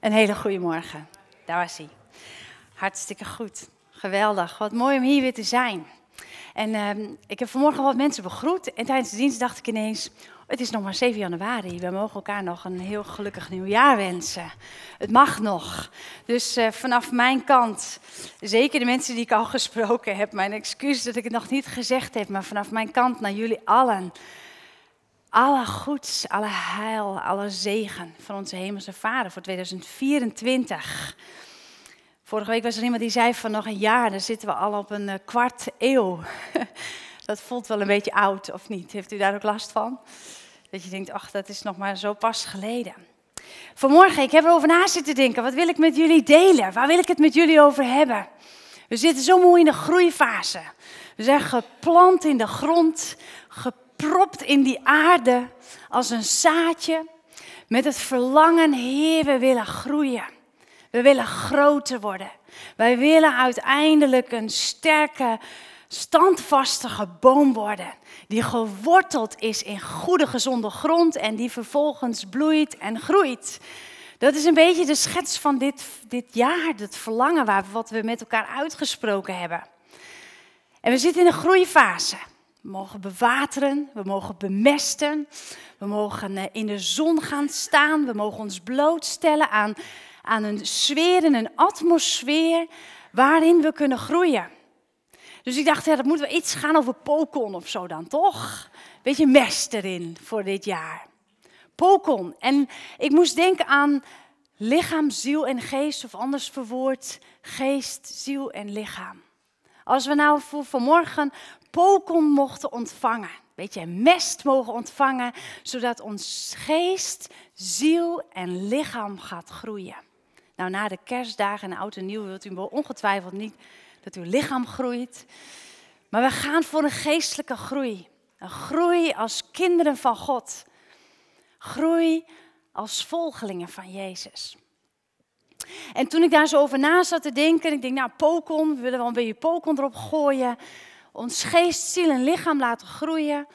Een hele goede morgen. Daar was hij. Hartstikke goed. Geweldig. Wat mooi om hier weer te zijn. En ehm, ik heb vanmorgen wat mensen begroet. En tijdens de dienst dacht ik ineens: het is nog maar 7 januari. We mogen elkaar nog een heel gelukkig nieuwjaar wensen. Het mag nog. Dus eh, vanaf mijn kant, zeker de mensen die ik al gesproken heb, mijn excuus dat ik het nog niet gezegd heb, maar vanaf mijn kant naar jullie allen. Alle goeds, alle heil, alle zegen van onze Hemelse Vader voor 2024. Vorige week was er iemand die zei van nog een jaar, dan zitten we al op een eh, kwart eeuw. Dat voelt wel een beetje oud, of niet? Heeft u daar ook last van? Dat je denkt, ach, dat is nog maar zo pas geleden. Vanmorgen, ik heb erover na zitten denken. Wat wil ik met jullie delen? Waar wil ik het met jullie over hebben? We zitten zo mooi in de groeifase. We zijn geplant in de grond, gepropt in die aarde als een zaadje. Met het verlangen, Heer, we willen groeien. We willen groter worden. Wij willen uiteindelijk een sterke, standvastige boom worden. Die geworteld is in goede, gezonde grond en die vervolgens bloeit en groeit. Dat is een beetje de schets van dit, dit jaar, het verlangen waar, wat we met elkaar uitgesproken hebben. En we zitten in een groeifase. We mogen bewateren, we mogen bemesten, we mogen eh, in de zon gaan staan, we mogen ons blootstellen aan, aan een sfeer en een atmosfeer waarin we kunnen groeien. Dus ik dacht, ja, dat moeten we iets gaan over Pokon of zo dan, toch? Beetje mest erin voor dit jaar. Pokon. En ik moest denken aan lichaam, ziel en geest, of anders verwoord, geest, ziel en lichaam. Als we nou voor vanmorgen Pokon mochten ontvangen, beetje mest mogen ontvangen, zodat ons geest, ziel en lichaam gaat groeien. Nou, na de kerstdagen en oud en nieuw wilt u ongetwijfeld niet dat uw lichaam groeit. Maar we gaan voor een geestelijke groei. Een groei als kinderen van God. Groei als volgelingen van Jezus. En toen ik daar zo over na zat te denken, ik denk, nou, pokon, we willen wel een beetje pokon erop gooien. Ons geest, ziel en lichaam laten groeien.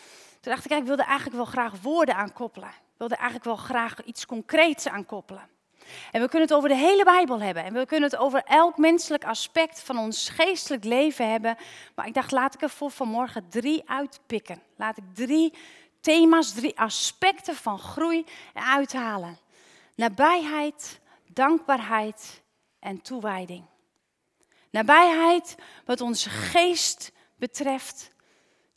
Toen dacht ik, ik wilde eigenlijk wel graag woorden aankoppelen. Ik wilde eigenlijk wel graag iets concreets aankoppelen. En we kunnen het over de hele Bijbel hebben. En we kunnen het over elk menselijk aspect van ons geestelijk leven hebben. Maar ik dacht, laat ik er voor vanmorgen drie uitpikken. Laat ik drie thema's, drie aspecten van groei uithalen. Nabijheid, dankbaarheid en toewijding. Nabijheid wat onze geest betreft.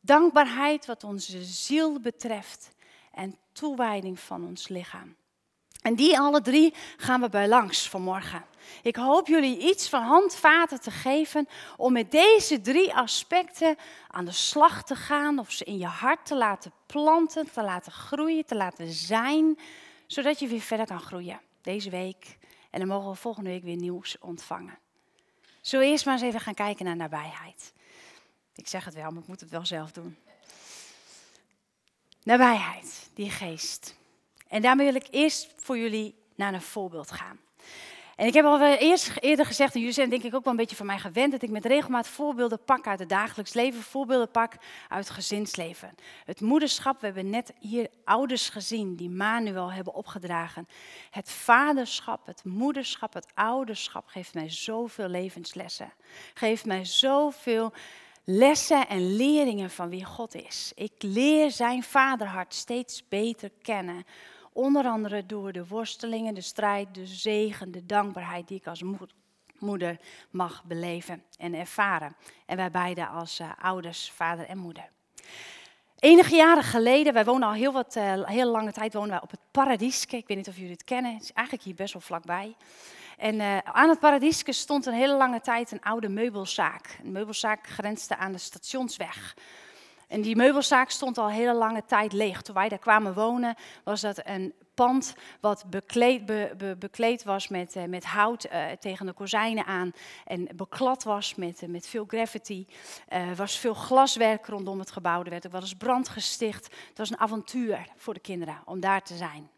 Dankbaarheid wat onze ziel betreft. En toewijding van ons lichaam. En die alle drie gaan we bij langs vanmorgen. Ik hoop jullie iets van handvaten te geven om met deze drie aspecten aan de slag te gaan, of ze in je hart te laten planten, te laten groeien, te laten zijn, zodat je weer verder kan groeien deze week. En dan mogen we volgende week weer nieuws ontvangen. We eerst maar eens even gaan kijken naar nabijheid? Ik zeg het wel, maar ik moet het wel zelf doen. Nabijheid, die geest. En daarmee wil ik eerst voor jullie naar een voorbeeld gaan. En ik heb al eerst, eerder gezegd, en jullie zijn denk ik ook wel een beetje van mij gewend, dat ik met regelmaat voorbeelden pak uit het dagelijks leven, voorbeelden pak uit het gezinsleven. Het moederschap, we hebben net hier ouders gezien die Manuel hebben opgedragen. Het vaderschap, het moederschap, het ouderschap geeft mij zoveel levenslessen. Geeft mij zoveel lessen en leringen van wie God is. Ik leer zijn vaderhart steeds beter kennen Onder andere door de worstelingen, de strijd, de zegen, de dankbaarheid die ik als moeder mag beleven en ervaren. En wij beiden als uh, ouders, vader en moeder. Enige jaren geleden, wij wonen al heel, wat, uh, heel lange tijd wonen wij op het Paradieske. Ik weet niet of jullie het kennen, het is eigenlijk hier best wel vlakbij. En uh, aan het Paradieske stond een hele lange tijd een oude meubelzaak. Een meubelzaak grensde aan de stationsweg. En die meubelzaak stond al hele lange tijd leeg. Toen wij daar kwamen wonen, was dat een pand wat bekleed, be, bekleed was met, uh, met hout uh, tegen de kozijnen aan. En beklad was met, met veel graffiti. Er was veel glaswerk rondom het gebouw. Er werd ook wel eens brand gesticht. Het was een avontuur voor de kinderen om daar te zijn.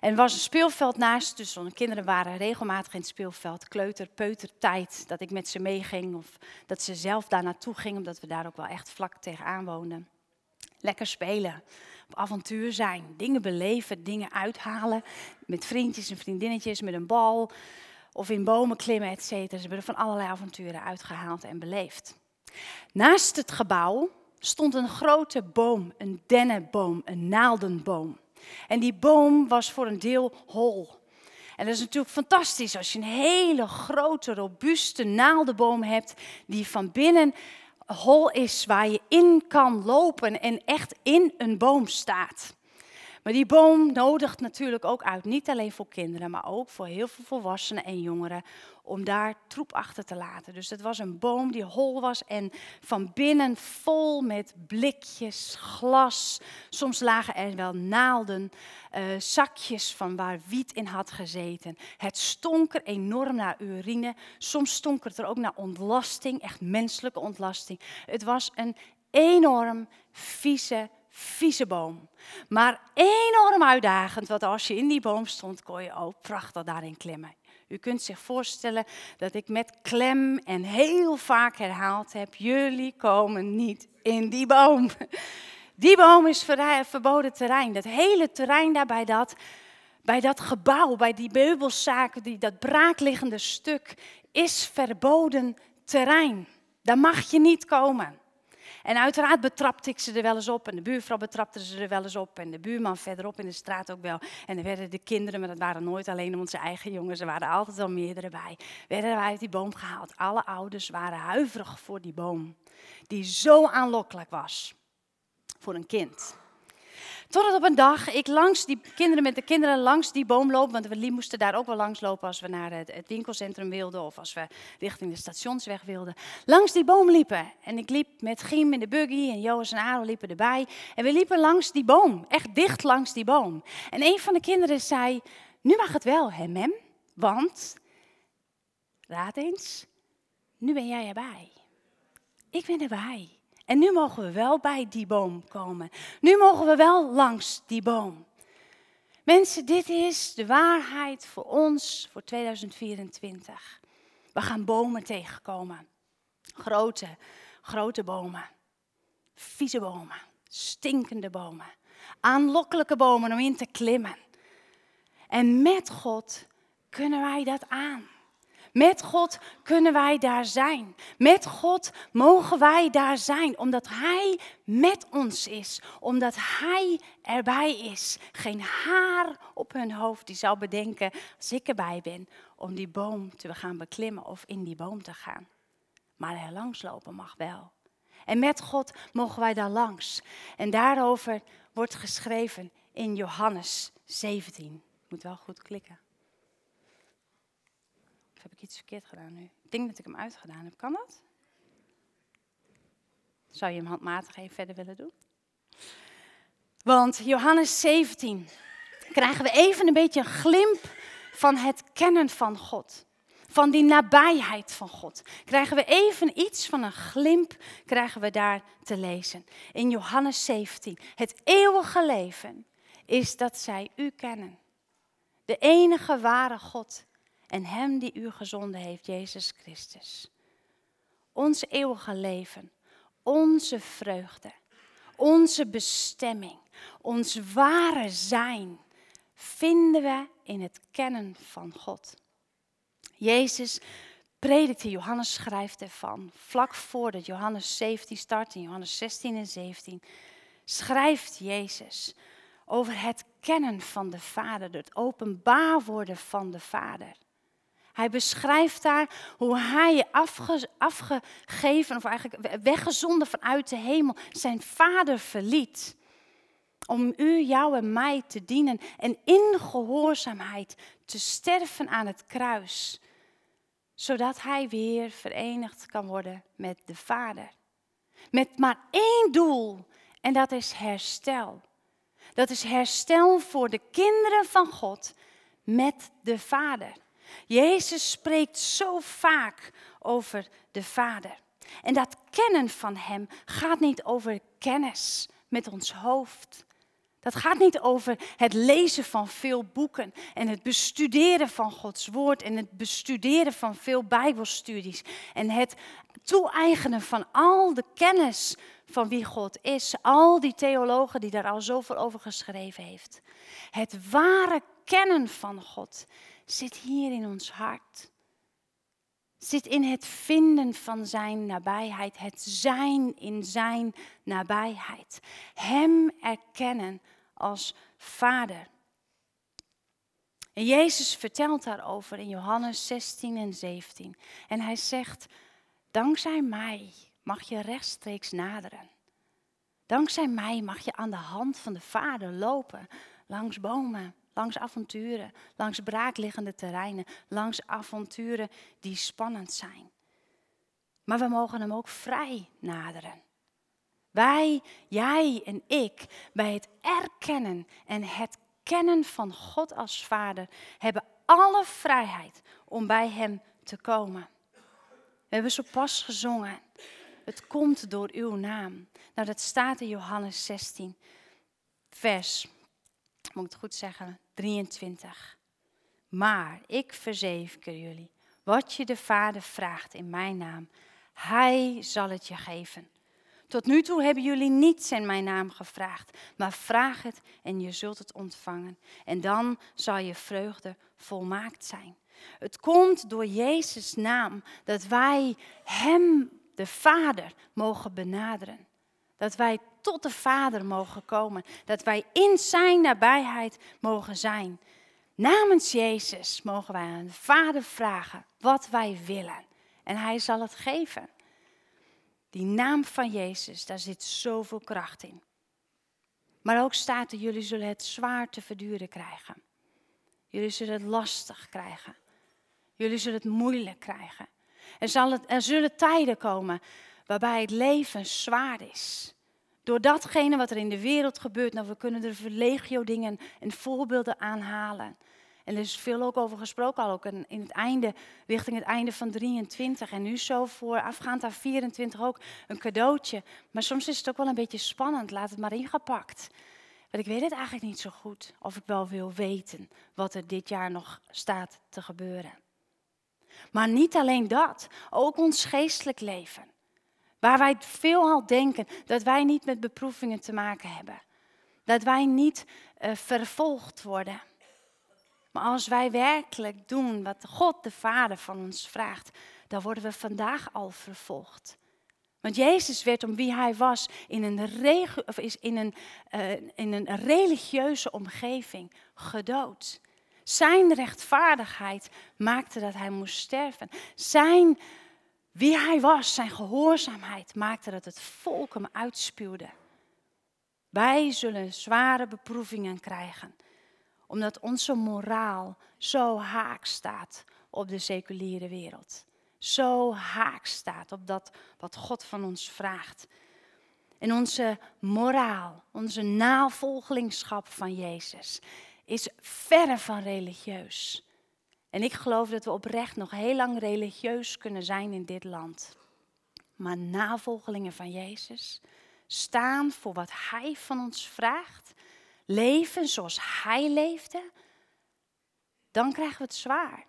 En er was een speelveld naast, dus de kinderen waren regelmatig in het speelveld. Kleuter, peutertijd, dat ik met ze meeging of dat ze zelf daar naartoe gingen, omdat we daar ook wel echt vlak tegenaan woonden. Lekker spelen, op avontuur zijn. Dingen beleven, dingen uithalen. Met vriendjes en vriendinnetjes, met een bal. Of in bomen klimmen, et cetera. Ze hebben er van allerlei avonturen uitgehaald en beleefd. Naast het gebouw stond een grote boom, een dennenboom, een naaldenboom. En die boom was voor een deel hol. En dat is natuurlijk fantastisch als je een hele grote, robuuste naaldenboom hebt die van binnen hol is waar je in kan lopen en echt in een boom staat. Maar die boom nodigt natuurlijk ook uit, niet alleen voor kinderen, maar ook voor heel veel volwassenen en jongeren, om daar troep achter te laten. Dus het was een boom die hol was en van binnen vol met blikjes, glas. Soms lagen er wel naalden, uh, zakjes van waar wiet in had gezeten. Het stonk er enorm naar urine. Soms stonk het er ook naar ontlasting, echt menselijke ontlasting. Het was een enorm vieze vieze boom. Maar enorm uitdagend, want als je in die boom stond, kon je ook prachtig daarin klimmen. U kunt zich voorstellen dat ik met klem en heel vaak herhaald heb: jullie komen niet in die boom. Die boom is verboden terrein. Dat hele terrein daar bij dat, bij dat gebouw, bij die meubelzaken, die, dat braakliggende stuk, is verboden terrein. Daar mag je niet komen. En uiteraard betrapte ik ze er wel eens op. En de buurvrouw betrapte ze er wel eens op. En de buurman verderop in de straat ook wel. En er werden de kinderen, maar dat waren nooit alleen onze eigen jongens. Er waren altijd wel meerdere bij. Werden wij uit die boom gehaald. Alle ouders waren huiverig voor die boom. Die zo aanlokkelijk was voor een kind. Totdat op een dag ik langs die kinderen met de kinderen langs die boom loop, want we moesten daar ook wel langs lopen als we naar het, winkelcentrum wilden of als we richting de stationsweg wilden. Langs die boom liepen. En ik liep met Giem in de buggy en Joas en Aro liepen erbij. En we liepen langs die boom, echt dicht langs die boom. En een van de kinderen zei, nu mag het wel, hè mem? Want, raad eens, nu ben jij erbij. Ik ben erbij. En nu mogen we wel bij die boom komen. Nu mogen we wel langs die boom. Mensen, dit is de waarheid voor ons voor 2024. We gaan bomen tegenkomen. Grote, grote bomen. Vieze bomen. Stinkende bomen. Aanlokkelijke bomen om in te klimmen. En met God kunnen wij dat aan. Met God kunnen wij daar zijn. Met God mogen wij daar zijn, omdat Hij met ons is, omdat Hij erbij is. Geen haar op hun hoofd die zou bedenken, als ik erbij ben, om die boom te gaan beklimmen of in die boom te gaan. Maar er langs lopen mag wel. En met God mogen wij daar langs. En daarover wordt geschreven in Johannes 17. Moet wel goed klikken. Of heb ik iets verkeerd gedaan nu? Ik denk dat ik hem uitgedaan heb. Kan dat? Zou je hem handmatig even verder willen doen? Want Johannes 17 krijgen we even een beetje een glimp van het kennen van God. Van die nabijheid van God. Krijgen we even iets van een glimp, krijgen we daar te lezen. In Johannes 17. Het eeuwige leven is dat zij u kennen. De enige ware God en Hem die u gezonden heeft, Jezus Christus. Ons eeuwige leven, onze vreugde, onze bestemming, ons ware zijn, vinden we in het kennen van God. Jezus predikte, Johannes schrijft ervan, vlak voordat Johannes 17 start, in Johannes 16 en 17, schrijft Jezus over het kennen van de Vader, het openbaar worden van de Vader. Hij beschrijft daar hoe hij je afge, afgegeven, of eigenlijk weggezonden vanuit de hemel, zijn vader verliet. Om u, jou en mij te dienen en in gehoorzaamheid te sterven aan het kruis. Zodat hij weer verenigd kan worden met de Vader. Met maar één doel en dat is herstel. Dat is herstel voor de kinderen van God met de Vader. Jezus spreekt zo vaak over de Vader. En dat kennen van Hem gaat niet over kennis met ons hoofd. Dat gaat niet over het lezen van veel boeken en het bestuderen van Gods woord en het bestuderen van veel Bijbelstudies en het toe-eigenen van al de kennis van wie God is, al die theologen die daar al zoveel over geschreven heeft. Het ware kennen van God zit hier in ons hart. Zit in het vinden van Zijn nabijheid, het zijn in Zijn nabijheid. Hem erkennen als Vader. En Jezus vertelt daarover in Johannes 16 en 17. En hij zegt, dankzij mij mag je rechtstreeks naderen. Dankzij mij mag je aan de hand van de Vader lopen, langs bomen, langs avonturen, langs braakliggende terreinen, langs avonturen die spannend zijn. Maar we mogen hem ook vrij naderen. Wij, jij en ik, bij het erkennen en het kennen van God als Vader, hebben alle vrijheid om bij Hem te komen. We hebben zo pas gezongen. Het komt door uw naam. Nou, dat staat in Johannes 16, vers, moet ik het goed zeggen, 23. Maar ik verzeker jullie, wat je de Vader vraagt in mijn naam, Hij zal het je geven. Tot nu toe hebben jullie niets in mijn naam gevraagd, maar vraag het en je zult het ontvangen. En dan zal je vreugde volmaakt zijn. Het komt door Jezus' naam dat wij Hem, de Vader, mogen benaderen. Dat wij tot de Vader mogen komen. Dat wij in Zijn nabijheid mogen zijn. Namens Jezus mogen wij aan de Vader vragen wat wij willen. En Hij zal het geven. Die naam van Jezus, daar zit zoveel kracht in. Maar ook staat er, jullie zullen het zwaar te verduren krijgen. Jullie zullen het lastig krijgen. Jullie zullen het moeilijk krijgen. Er, zal het, er zullen tijden komen waarbij het leven zwaar is. Door datgene wat er in de wereld gebeurt, nou we kunnen er legio dingen en voorbeelden aanhalen. En er is veel ook over gesproken, al ook in het einde, richting het einde van 23. En nu zo voor afgaand aan 24 ook een cadeautje. Maar soms is het ook wel een beetje spannend, laat het maar ingepakt. Want ik weet het eigenlijk niet zo goed of ik wel wil weten wat er dit jaar nog staat te gebeuren. Maar niet alleen dat, ook ons geestelijk leven. Waar wij veelal denken dat wij niet met beproevingen te maken hebben. Dat wij niet uh, vervolgd worden. Maar als wij werkelijk doen wat God de Vader van ons vraagt, dan worden we vandaag al vervolgd. Want Jezus werd om wie hij was in een, of is in een, uh, in een religieuze omgeving gedood. Zijn rechtvaardigheid maakte dat hij moest sterven. Zijn wie hij was, zijn gehoorzaamheid maakte dat het volk hem uitspuwde. Wij zullen zware beproevingen krijgen omdat onze moraal zo haak staat op de seculiere wereld. Zo haak staat op dat wat God van ons vraagt. En onze moraal, onze navolgelingschap van Jezus is verre van religieus. En ik geloof dat we oprecht nog heel lang religieus kunnen zijn in dit land. Maar navolgelingen van Jezus staan voor wat Hij van ons vraagt leven zoals Hij leefde, dan krijgen we het zwaar.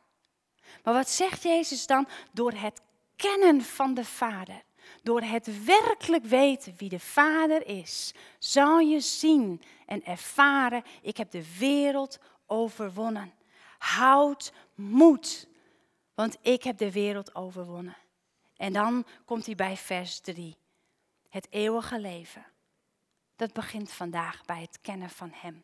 Maar wat zegt Jezus dan? Door het kennen van de Vader, door het werkelijk weten wie de Vader is, zal je zien en ervaren, ik heb de wereld overwonnen. Houd moed, want ik heb de wereld overwonnen. En dan komt hij bij vers 3. Het eeuwige leven dat begint vandaag bij het kennen van Hem.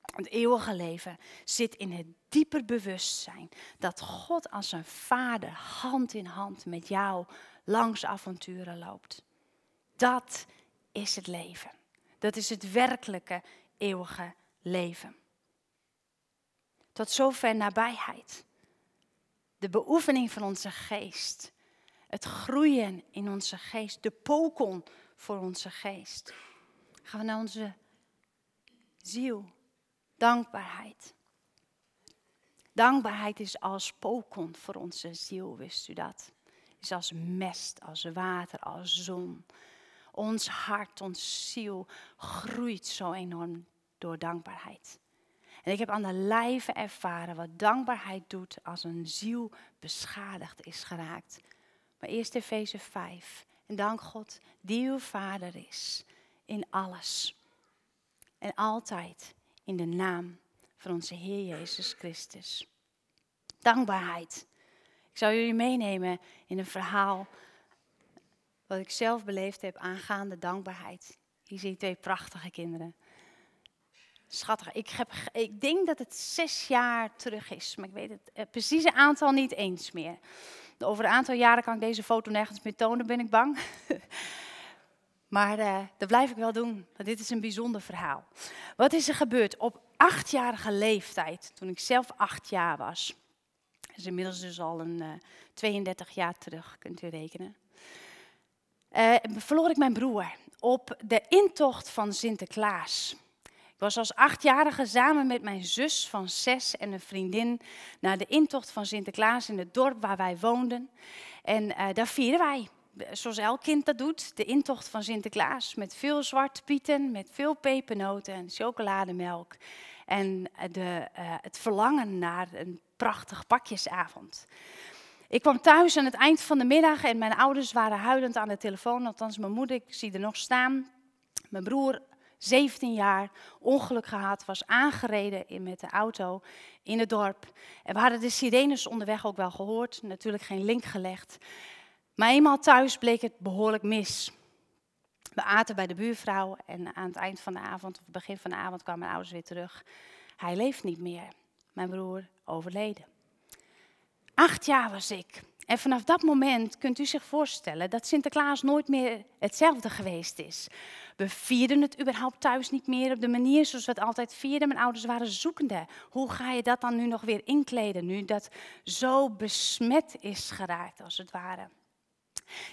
Het eeuwige leven zit in het dieper bewustzijn dat God als een vader hand in hand met jou langs avonturen loopt. Dat is het leven. Dat is het werkelijke eeuwige leven. Tot zover nabijheid. De beoefening van onze geest. Het groeien in onze geest. De pokon voor onze geest gaan we naar onze ziel. Dankbaarheid. Dankbaarheid is als pokon voor onze ziel, wist u dat? Is als mest, als water, als zon. Ons hart, ons ziel groeit zo enorm door dankbaarheid. En ik heb aan de lijve ervaren wat dankbaarheid doet als een ziel beschadigd is geraakt. Maar eerst Efeze 5. En dank God die uw vader is in alles. En altijd in de naam van onze Heer Jezus Christus. Dankbaarheid. Ik zou jullie meenemen in een verhaal wat ik zelf beleefd heb aangaande dankbaarheid. Hier zie je twee prachtige kinderen. Schattig. Ik, heb, ik denk dat het zes jaar terug is, maar ik weet het, het precieze aantal niet eens meer. Over een aantal jaren kan ik deze foto nergens meer tonen, ben ik bang. maar uh, dat blijf ik wel doen, want dit is een bijzonder verhaal. Wat is er gebeurd op achtjarige leeftijd, toen ik zelf acht jaar was? Is inmiddels dus al een uh, eh, 32 jaar terug, kunt u rekenen. Verloor ik mijn broer op de intocht van Sinterklaas. Ik was als achtjarige samen met mijn zus van zes en een vriendin naar de intocht van Sinterklaas in het dorp waar wij woonden. En uh, daar vieren wij, zoals elk kind dat doet, de intocht van Sinterklaas. Met veel zwarte pieten, met veel pepernoten en chocolademelk. En de, uh, het verlangen naar een prachtig pakjesavond. Ik kwam thuis aan het eind van de middag en mijn ouders waren huilend aan de telefoon. Althans, mijn moeder, ik zie er nog staan. Mijn broer 17 jaar, ongeluk gehad, was aangereden in, met de auto in het dorp. En we hadden de sirenes onderweg ook wel gehoord, natuurlijk geen link gelegd. Maar eenmaal thuis bleek het behoorlijk mis. We aten bij de buurvrouw en aan het eind van de avond, of begin van de avond, kwamen mijn ouders weer terug. Hij leeft niet meer. Mijn broer overleden. Acht jaar was ik. En vanaf dat moment kunt u zich voorstellen dat Sinterklaas nooit meer hetzelfde geweest is. We vierden het überhaupt thuis niet meer op de manier zoals we het altijd vierden. Mijn ouders waren zoekende. Hoe ga je dat dan nu nog weer inkleden, nu dat zo besmet is geraakt, als het ware?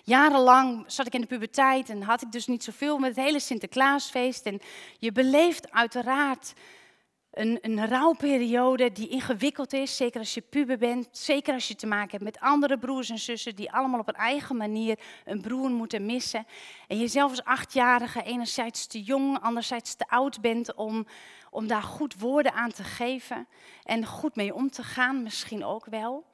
Jarenlang zat ik in de puberteit en had ik dus niet zoveel met het hele Sinterklaasfeest. En je beleeft uiteraard een, een rouwperiode die ingewikkeld is, zeker als je puber bent, zeker als je te maken hebt met andere broers en zussen die allemaal op een eigen manier een broer moeten missen. En je zelf als achtjarige enerzijds te jong, anderzijds te oud bent om, om daar goed woorden aan te geven en goed mee om te gaan, misschien ook wel.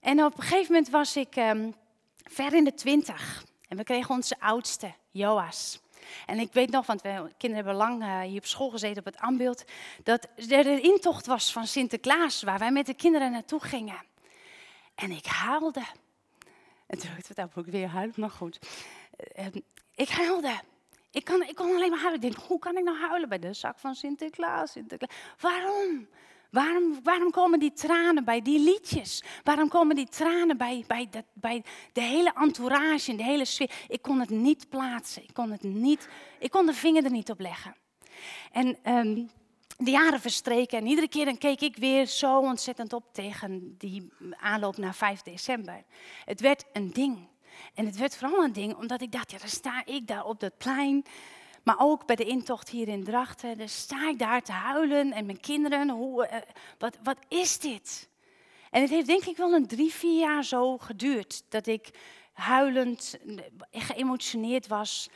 En op een gegeven moment was ik um, ver in de twintig en we kregen onze oudste, Joas. En ik weet nog, want we kinderen hebben lang uh, hier op school gezeten op het ambeeld, dat er een intocht was van Sinterklaas waar wij met de kinderen naartoe gingen. En ik huilde. En toen ik het ook weer huilen, maar goed. Uh, ik huilde. Ik, kan, ik kon alleen maar huilen. Ik denk, hoe kan ik nou huilen bij de zak van Sinterklaas? Sinterklaas? Waarom? Waarom, waarom komen die tranen bij die liedjes? Waarom komen die tranen bij, bij, bij de hele entourage en de hele sfeer? Ik kon het niet plaatsen. Ik kon, het niet, ik kon de vinger er niet op leggen. En um, de jaren verstreken en iedere keer dan keek ik weer zo ontzettend op tegen die aanloop naar 5 december. Het werd een ding. En het werd vooral een ding omdat ik dacht, ja, dan sta ik daar op dat plein maar ook bij de intocht hier in Drachten, dan sta ik daar te huilen en mijn kinderen, hoe, uh, wat, wat is dit? En het heeft denk ik wel een drie, vier jaar zo geduurd dat ik huilend, geëmotioneerd was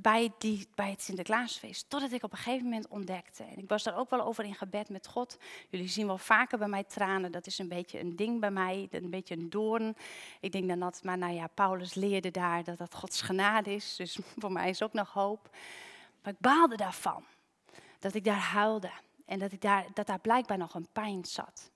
bij, die, bij het Sinterklaasfeest. Totdat ik op een gegeven moment ontdekte. En ik was daar ook wel over in gebed met God. Jullie zien wel vaker bij mij tranen. Dat is een beetje een ding bij mij. Een beetje een doorn. Ik denk dan dat, maar nou ja, Paulus leerde daar dat dat Gods genade is. Dus voor mij is ook nog hoop. Maar ik baalde daarvan. Dat ik daar huilde. En dat, ik daar, dat daar blijkbaar nog een pijn zat.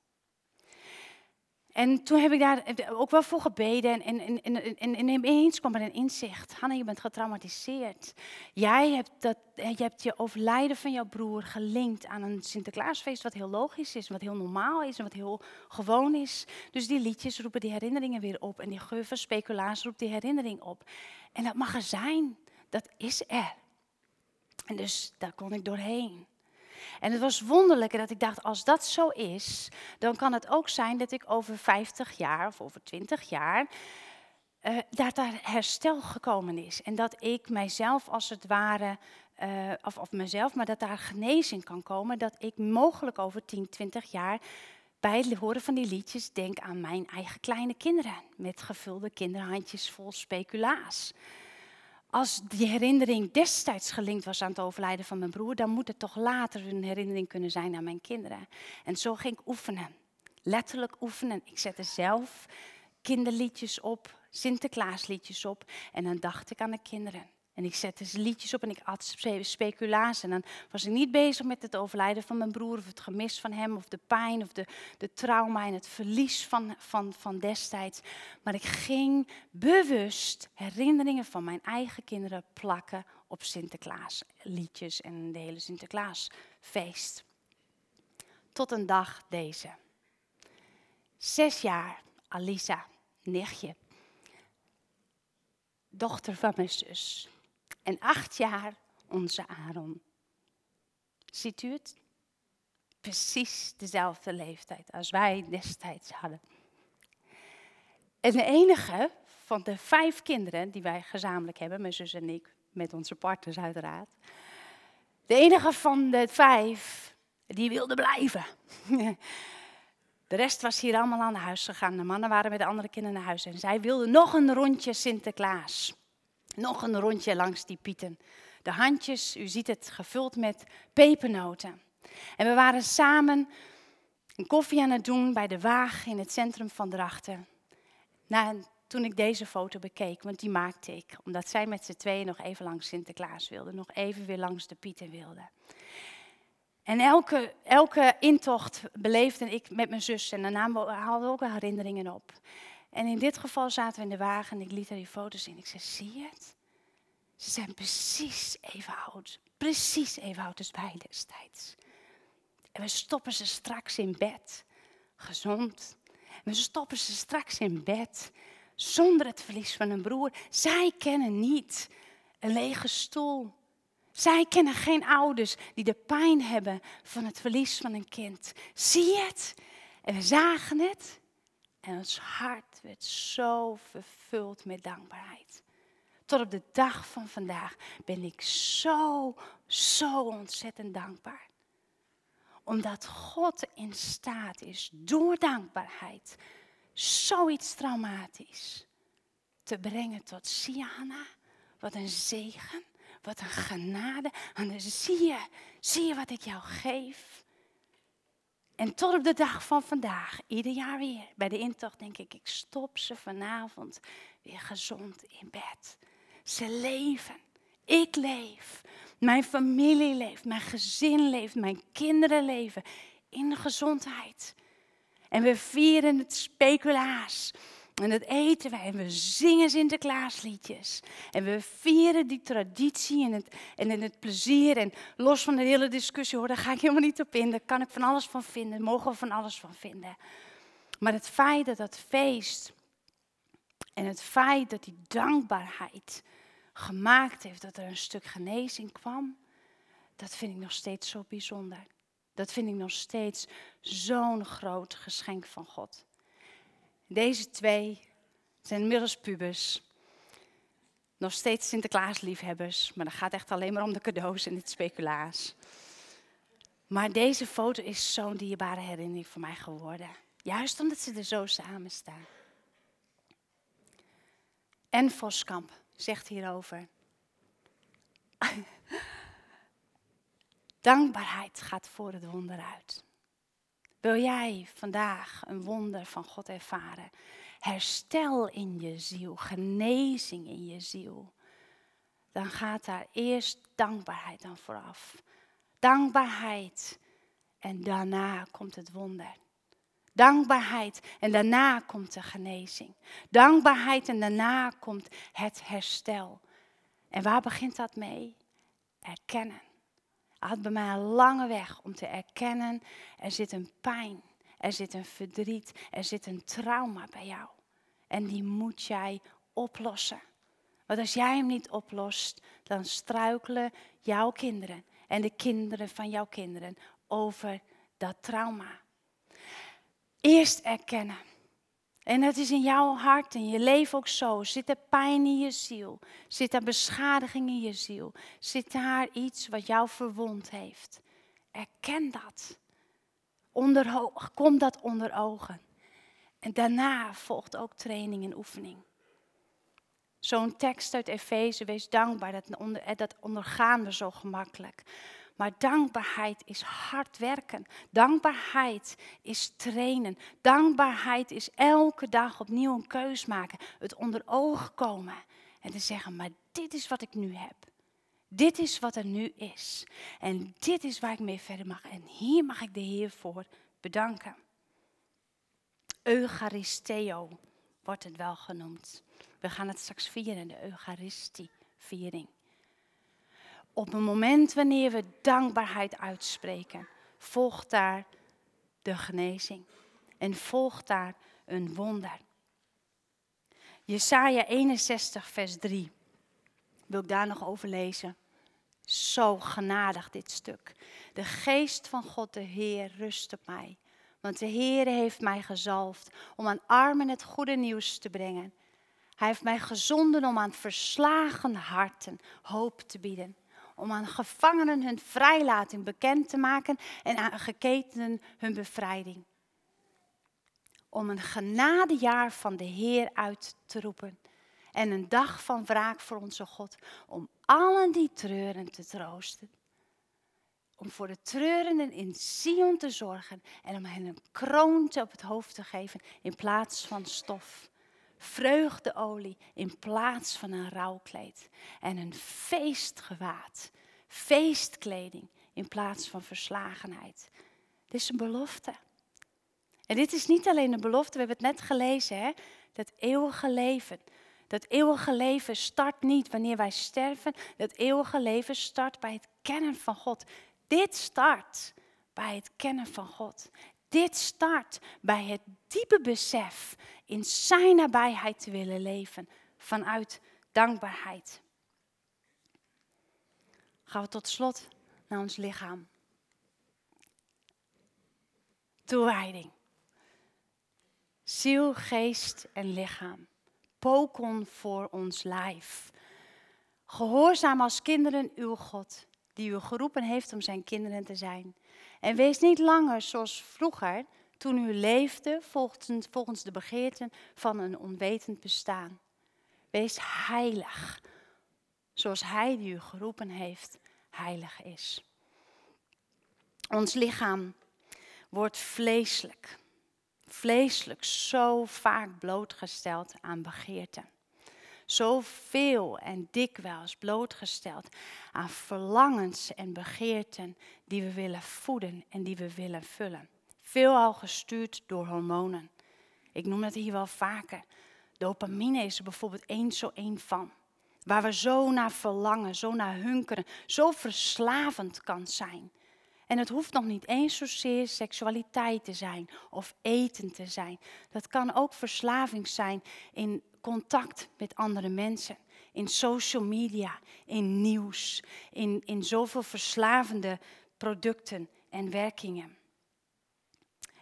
En toen heb ik daar ook wel voor gebeden. En, en, en, en, en ineens kwam er een inzicht. Hanna, je bent getraumatiseerd. Jij hebt, dat, je hebt je overlijden van jouw broer gelinkt aan een Sinterklaasfeest. Wat heel logisch is, wat heel normaal is en wat heel gewoon is. Dus die liedjes roepen die herinneringen weer op. En die geur van speculaas roept die herinnering op. En dat mag er zijn. Dat is er. En dus daar kon ik doorheen. En het was wonderlijk dat ik dacht, als dat zo is, dan kan het ook zijn dat ik over 50 jaar of over 20 jaar, uh, dat daar herstel gekomen is. En dat ik mijzelf als het ware, uh, of, of mezelf, maar dat daar genezing kan komen. Dat ik mogelijk over 10, 20 jaar bij het horen van die liedjes denk aan mijn eigen kleine kinderen. Met gevulde kinderhandjes vol speculaas. Als die herinnering destijds gelinkt was aan het overlijden van mijn broer, dan moet het toch later een herinnering kunnen zijn aan mijn kinderen. En zo ging ik oefenen. Letterlijk oefenen. Ik zette zelf kinderliedjes op, Sinterklaasliedjes op. En dan dacht ik aan de kinderen. En ik zette liedjes op en ik had speculaas. En dan was ik niet bezig met het overlijden van mijn broer, of het gemis van hem, of de pijn, of de, de trauma en het verlies van, van, van destijds. Maar ik ging bewust herinneringen van mijn eigen kinderen plakken op Sinterklaasliedjes en de hele Sinterklaasfeest. Tot een dag deze. Zes jaar, Alisa, nichtje. Dochter van mijn zus. En acht jaar onze Aaron. Ziet u het? Precies dezelfde leeftijd als wij destijds hadden. En de enige van de vijf kinderen die wij gezamenlijk hebben, mijn zus en ik, met onze partners uiteraard. De enige van de vijf die wilde blijven. De rest was hier allemaal aan huis gegaan. De mannen waren met de andere kinderen naar huis. En zij wilden nog een rondje Sinterklaas. Nog een rondje langs die pieten. De handjes, u ziet het, gevuld met pepernoten. En we waren samen een koffie aan het doen bij de Waag in het centrum van Drachten. Nou, toen ik deze foto bekeek, want die maakte ik, omdat zij met z'n tweeën nog even langs Sinterklaas wilden, nog even weer langs de pieten wilden. En elke, elke intocht beleefde ik met mijn zus en daarna haalden we ook herinneringen op. En in dit geval zaten we in de wagen en ik liet haar die foto's zien. Ik zei, zie het? Ze zijn precies even oud. Precies even oud als wij destijds. En we stoppen ze straks in bed. Gezond. En we stoppen ze straks in bed. Zonder het verlies van een broer. Zij kennen niet een lege stoel. Zij kennen geen ouders die de pijn hebben van het verlies van een kind. Zie je het? En we zagen het. En ons hart werd zo vervuld met dankbaarheid. Tot op de dag van vandaag ben ik zo, zo ontzettend dankbaar. Omdat God in staat is door dankbaarheid zoiets traumatisch te brengen tot Siana. Wat een zegen, wat een genade. En dan zie je, zie je wat ik jou geef. En tot op de dag van vandaag, ieder jaar weer, bij de intocht denk ik, ik stop ze vanavond weer gezond in bed. Ze leven. Ik leef. Mijn familie leeft. Mijn gezin leeft. Mijn kinderen leven. In gezondheid. En we vieren het speculaas. En dat eten wij. En we zingen Sinterklaasliedjes. En we vieren die traditie en het, en het plezier. En los van de hele discussie hoor, daar ga ik helemaal niet op in. Daar kan ik van alles van vinden. Mogen we van alles van vinden. Maar het feit dat dat feest en het feit dat die dankbaarheid gemaakt heeft dat er een stuk genezing kwam, dat vind ik nog steeds zo bijzonder. Dat vind ik nog steeds zo'n groot geschenk van God. Deze twee zijn inmiddels pubers. Nog steeds Sinterklaasliefhebbers, maar dat gaat echt alleen maar om de cadeaus en het speculaas. Maar deze foto is zo'n dierbare herinnering voor mij geworden. Juist omdat ze er zo samen staan. En Voskamp zegt hierover. Dankbaarheid gaat voor het wonder uit. Wil jij vandaag een wonder van God ervaren? Herstel in je ziel, genezing in je ziel. Dan gaat daar eerst dankbaarheid aan vooraf. Dankbaarheid en daarna komt het wonder. Dankbaarheid en daarna komt de genezing. Dankbaarheid en daarna komt het herstel. En waar begint dat mee? Erkennen. Had bij mij een lange weg om te erkennen, er zit een pijn, er zit een verdriet, er zit een trauma bij jou. En die moet jij oplossen. Want als jij hem niet oplost, dan struikelen jouw kinderen en de kinderen van jouw kinderen over dat trauma. Eerst erkennen. En dat is in jouw hart en je leven ook zo. Zit er pijn in je ziel? Zit er beschadiging in je ziel? Zit daar iets wat jou verwond heeft? Erken dat. Onder, kom dat onder ogen. En daarna volgt ook training en oefening. Zo'n tekst uit Efeze, wees dankbaar, dat, onder, eh, dat ondergaan we zo gemakkelijk. Maar dankbaarheid is hard werken. Dankbaarheid is trainen. Dankbaarheid is elke dag opnieuw een keus maken. Het onder ogen komen. En te zeggen, maar dit is wat ik nu heb. Dit is wat er nu is. En dit is waar ik mee verder mag. En hier mag ik de Heer voor bedanken. Eucharisteo wordt het wel genoemd. We gaan het straks vieren, de Eucharistie-viering. Op het moment wanneer we dankbaarheid uitspreken, volgt daar de genezing. En volgt daar een wonder. Jesaja 61, vers 3. Wil ik daar nog over lezen? Zo genadig dit stuk. De geest van God, de Heer, rust op mij. Want de Heer heeft mij gezalfd om aan armen het goede nieuws te brengen. Hij heeft mij gezonden om aan verslagen harten hoop te bieden. Om aan gevangenen hun vrijlating bekend te maken en aan geketenen hun bevrijding. Om een genadejaar van de Heer uit te roepen. En een dag van wraak voor onze God. Om allen die treuren te troosten om voor de treurenden in Sion te zorgen en om hen een kroon op het hoofd te geven in plaats van stof. Vreugdeolie in plaats van een rouwkleed. En een feestgewaad, feestkleding in plaats van verslagenheid. Dit is een belofte. En dit is niet alleen een belofte, we hebben het net gelezen, hè? dat eeuwige leven. Dat eeuwige leven start niet wanneer wij sterven. Dat eeuwige leven start bij het kennen van God. Dit start bij het kennen van God. Dit start bij het diepe besef in Zijn nabijheid te willen leven vanuit dankbaarheid. Gaan we tot slot naar ons lichaam. Toewijding. Ziel, geest en lichaam. Pokon voor ons lijf. Gehoorzaam als kinderen uw God die u geroepen heeft om zijn kinderen te zijn. En wees niet langer zoals vroeger, toen u leefde volgens, de begeerten van een onwetend bestaan. Wees heilig, zoals Hij die u geroepen heeft, heilig is. Ons lichaam wordt vleeselijk, vleeselijk zo vaak blootgesteld aan begeerten zoveel en dikwijls blootgesteld aan verlangens en begeerten die we willen voeden en die we willen vullen. Veelal gestuurd door hormonen. Ik noem het hier wel vaker. Dopamine is er bijvoorbeeld één zo één van. Waar we zo naar verlangen, zo naar hunkeren, zo verslavend kan zijn. En het hoeft nog niet eens zozeer seksualiteit te zijn of eten te zijn. Dat kan ook verslaving zijn in contact met andere mensen. In social media, in nieuws, in, in zoveel verslavende producten en werkingen.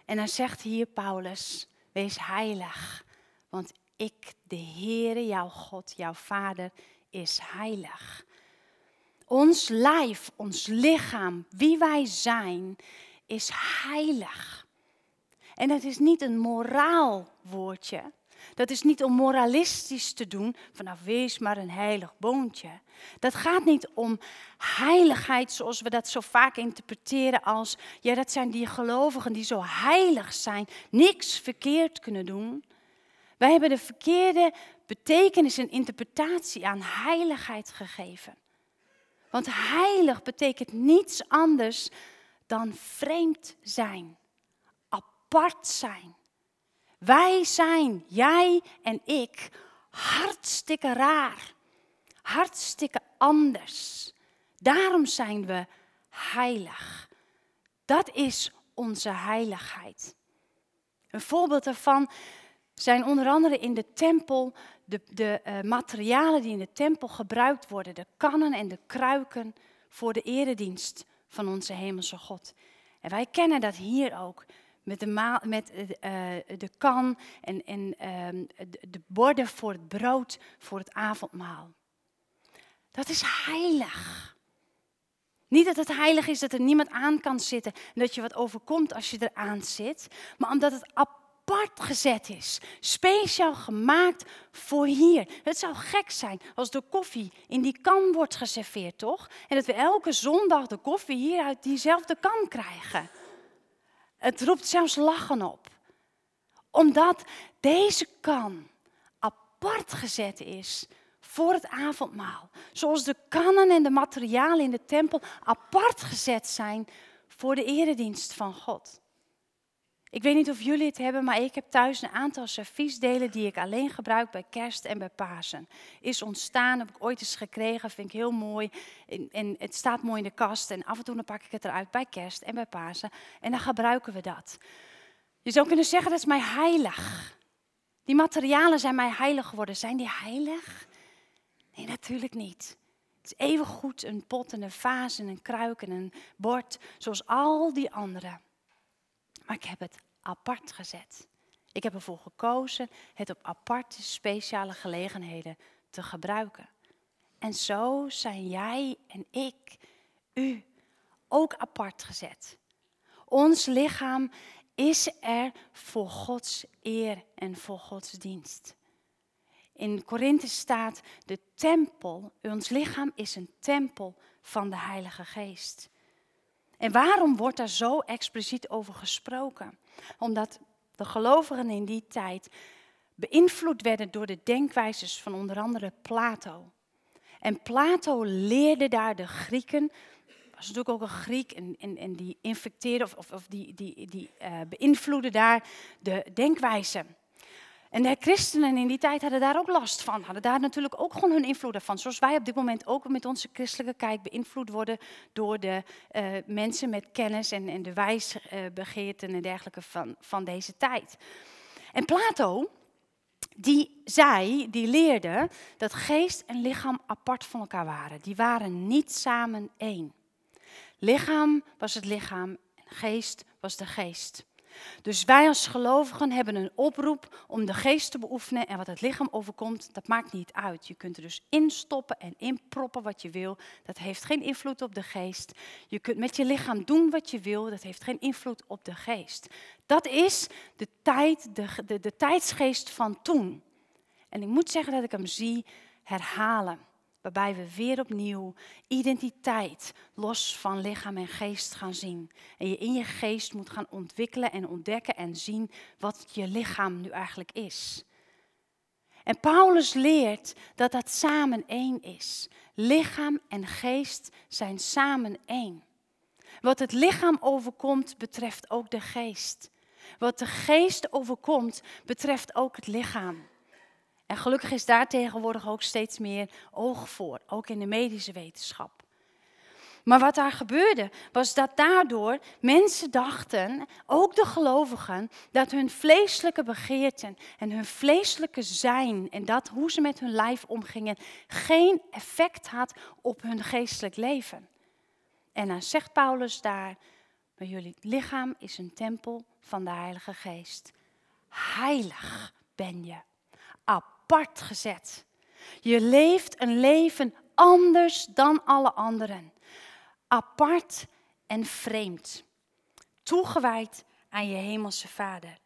En dan zegt hier Paulus, wees heilig, want ik, de Heere, jouw God, jouw Vader, is heilig. Ons lijf, ons lichaam, wie wij zijn, is heilig. En dat is niet een moraal woordje. Dat is niet om moralistisch te doen, vanaf wees maar een heilig boontje. Dat gaat niet om heiligheid zoals we dat zo vaak interpreteren als, ja dat zijn die gelovigen die zo heilig zijn, niks verkeerd kunnen doen. Wij hebben de verkeerde betekenis en interpretatie aan heiligheid gegeven. Want heilig betekent niets anders dan vreemd zijn, apart zijn. Wij zijn, jij en ik, hartstikke raar, hartstikke anders. Daarom zijn we heilig. Dat is onze heiligheid. Een voorbeeld daarvan zijn onder andere in de tempel de, de uh, materialen die in de tempel gebruikt worden, de kannen en de kruiken voor de eredienst van onze hemelse God. En wij kennen dat hier ook met de, met, uh, de kan en, en uh, de borden voor het brood voor het avondmaal. Dat is heilig. Niet dat het heilig is dat er niemand aan kan zitten en dat je wat overkomt als je eraan zit, maar omdat het apart gezet is. Speciaal gemaakt voor hier. Het zou gek zijn als de koffie in die kan wordt geserveerd, toch? En dat we elke zondag de koffie hier uit diezelfde kan krijgen. Het roept zelfs lachen op. Omdat deze kan apart gezet is voor het avondmaal. Zoals de kannen en de materialen in de tempel apart gezet zijn voor de eredienst van God. Ik weet niet of jullie het hebben, maar ik heb thuis een aantal serviesdelen die ik alleen gebruik bij kerst en bij Pasen. Is ontstaan, heb ik ooit eens gekregen, vind ik heel mooi. En, en, het staat mooi in de kast en af en toe pak ik het eruit bij kerst en bij Pasen. En dan gebruiken we dat. Je zou kunnen zeggen, dat is mij heilig. Die materialen zijn mij heilig geworden. Zijn die heilig? Nee, natuurlijk niet. Het is even goed een pot en een vaas en een kruik en een bord, zoals al die anderen. Maar ik heb het apart gezet. Ik heb ervoor gekozen het op aparte, speciale gelegenheden te gebruiken. En zo zijn jij en ik, u, ook apart gezet. Ons lichaam is er voor Gods eer en voor Gods dienst. In Korinthe staat de tempel, ons lichaam is een tempel van de Heilige Geest. En waarom wordt daar zo expliciet over gesproken? Omdat de gelovigen in die tijd beïnvloed werden door de denkwijzes van onder andere Plato. En Plato leerde daar de Grieken, was natuurlijk ook een Griek, en, en, en die infecteerde of, of, of die, die, die uh, beïnvloedde daar de denkwijze. En de christenen in die tijd hadden daar ook last van, hadden daar natuurlijk ook gewoon hun invloed van. Zoals wij op dit moment ook met onze christelijke kijk beïnvloed worden door de uh, mensen met kennis en, en de wijsbegeerten uh, en dergelijke van, van deze tijd. En Plato, die zei, die leerde dat geest en lichaam apart van elkaar waren. Die waren niet samen één. Lichaam was het lichaam en geest was de geest. Dus wij als gelovigen hebben een oproep om de geest te beoefenen en wat het lichaam overkomt, dat maakt niet uit. Je kunt er dus instoppen en inproppen wat je wil. Dat heeft geen invloed op de geest. Je kunt met je lichaam doen wat je wil. Dat heeft geen invloed op de geest. Dat is de, tijd, de, de, de tijdsgeest van toen. En ik moet zeggen dat ik hem zie herhalen waarbij we weer opnieuw identiteit los van lichaam en geest gaan zien. En je in je geest moet gaan ontwikkelen en ontdekken en zien wat je lichaam nu eigenlijk is. En Paulus leert dat dat samen één is. Lichaam en geest zijn samen één. Wat het lichaam overkomt, betreft ook de geest. Wat de geest overkomt, betreft ook het lichaam. En gelukkig is daar tegenwoordig ook steeds meer oog voor, ook in de medische wetenschap. Maar wat daar gebeurde, was dat daardoor mensen dachten, ook de gelovigen, dat hun vleeselijke begeerten en hun vleeselijke zijn en dat hoe ze met hun lijf omgingen, geen effect had op hun geestelijk leven. En dan zegt Paulus daar, maar jullie lichaam is een tempel van de Heilige Geest. Heilig ben je apart gezet. Je leeft een leven anders dan alle anderen. Apart en vreemd. Toegewijd aan je hemelse Vader.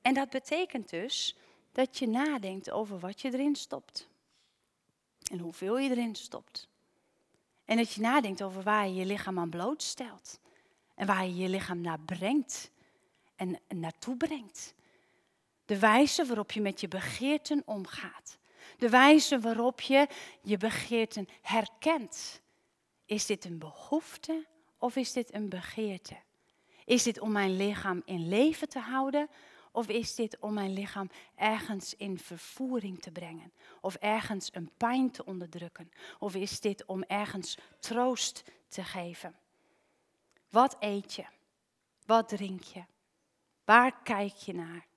En dat betekent dus dat je nadenkt over wat je erin stopt. En hoeveel je erin stopt. En dat je nadenkt over waar je je lichaam aan blootstelt. En waar je je lichaam naar brengt. En naartoe brengt. De wijze waarop je met je begeerten omgaat. De wijze waarop je je begeerten herkent. Is dit een behoefte of is dit een begeerte? Is dit om mijn lichaam in leven te houden of is dit om mijn lichaam ergens in vervoering te brengen? Of ergens een pijn te onderdrukken? Of is dit om ergens troost te geven? Wat eet je? Wat drink je? Waar kijk je naar?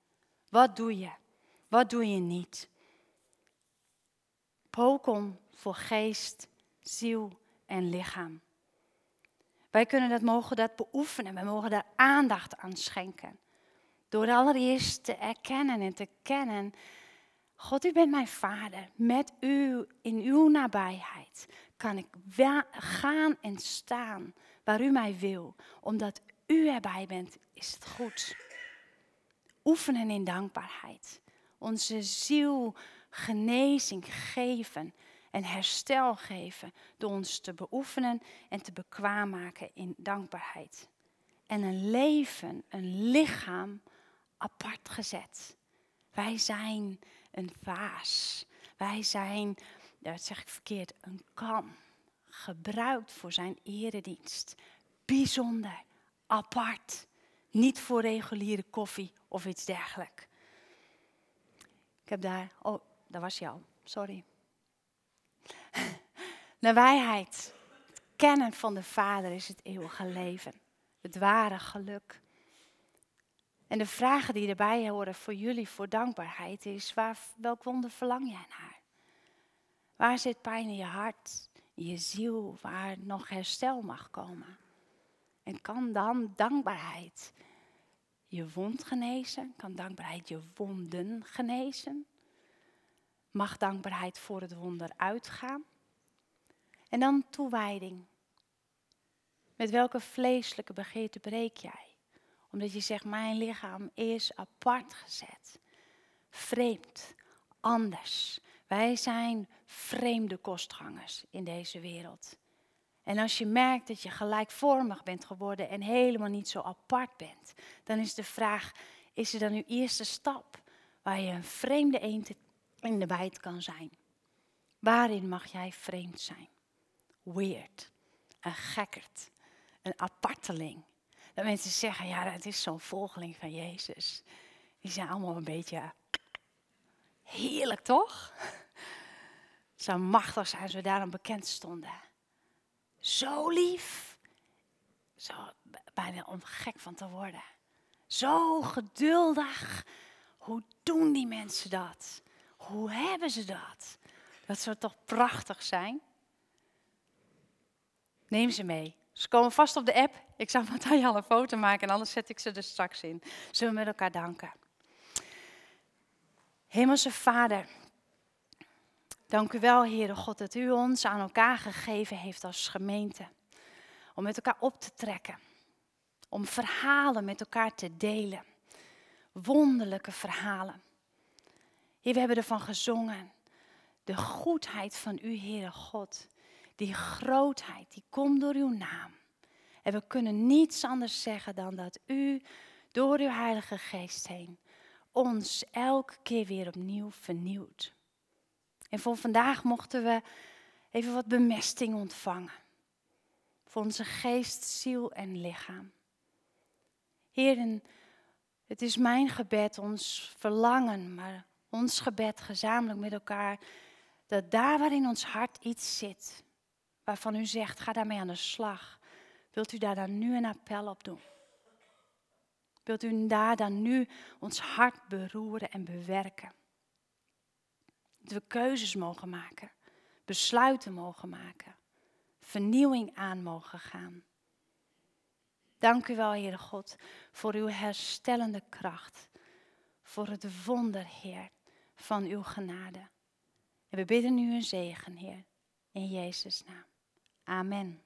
Wat doe je? Wat doe je niet? Pokon voor geest, ziel en lichaam. Wij kunnen dat, mogen dat beoefenen. Wij mogen daar aandacht aan schenken. Door allereerst te erkennen en te kennen. God, u bent mijn vader. Met u, in uw nabijheid, kan ik gaan en staan waar u mij wil. Omdat u erbij bent, is het goed. Oefenen in dankbaarheid. Onze ziel genezing geven en herstel geven door ons te beoefenen en te bekwaam maken in dankbaarheid. En een leven, een lichaam apart gezet. Wij zijn een vaas. Wij zijn, dat zeg ik verkeerd, een kam. Gebruikt voor zijn eredienst. Bijzonder, apart. Niet voor reguliere koffie of iets dergelijks. Ik heb daar, oh, dat was jou, sorry. Nabijheid. Kennen van de Vader is het eeuwige leven. Het ware geluk. En de vragen die erbij horen voor jullie voor dankbaarheid is: waar, welk wonder verlang jij naar? Waar zit pijn in je hart, in je ziel, waar nog herstel mag komen? En kan dan dankbaarheid je wond genezen? Kan dankbaarheid je wonden genezen? Mag dankbaarheid voor het wonder uitgaan? En dan toewijding. Met welke vleeselijke begeerte breek jij? Omdat je zegt, mijn lichaam is apart gezet. Vreemd, anders. Wij zijn vreemde kostgangers in deze wereld. En als je merkt dat je gelijkvormig bent geworden en helemaal niet zo apart bent, dan is de vraag, is er dan uw eerste stap waar je een vreemde eend in de bijt kan zijn? Waarin mag jij vreemd zijn? Weird, een gekkerd, een aparteling. Dat mensen zeggen, ja, dat is zo'n volgeling van Jezus. Die zijn allemaal een beetje heerlijk, toch? Zo machtig zijn ze daarom bekend stonden. Zo lief. Zo bijna om gek van te worden. Zo geduldig. Hoe doen die mensen dat? Hoe hebben ze dat? Dat zou toch prachtig zijn? Neem ze mee. Ze komen vast op de app. Ik zal met al een foto maken en anders zet ik ze er straks in. Zullen we met elkaar danken. Hemelse Vader, dank u wel, Heere God, dat u ons aan elkaar gegeven heeft als gemeente. Om met elkaar op te trekken. Om verhalen met elkaar te delen. Wonderlijke verhalen. Heer, we hebben ervan gezongen. De goedheid van u, Heere God. Die grootheid, die komt door uw naam. En we kunnen niets anders zeggen dan dat u door uw Heilige Geest heen ons elke keer weer opnieuw vernieuwt. En voor vandaag mochten we even wat bemesting ontvangen. Voor onze geest, ziel en lichaam. Heer, het is mijn gebed, ons verlangen, maar ons gebed gezamenlijk met elkaar, dat daar waarin ons hart iets zit, waarvan u zegt, ga daarmee aan de slag, wilt u daar dan nu een appel op doen? Wilt u daar dan nu ons hart beroeren en bewerken? Dat we keuzes mogen maken, besluiten mogen maken, vernieuwing aan mogen gaan. Dank u wel, Heere God, voor uw herstellende kracht, voor het wonder, Heer, van uw genade. En we bidden u een zegen, Heer, in Jezus' naam. Amen.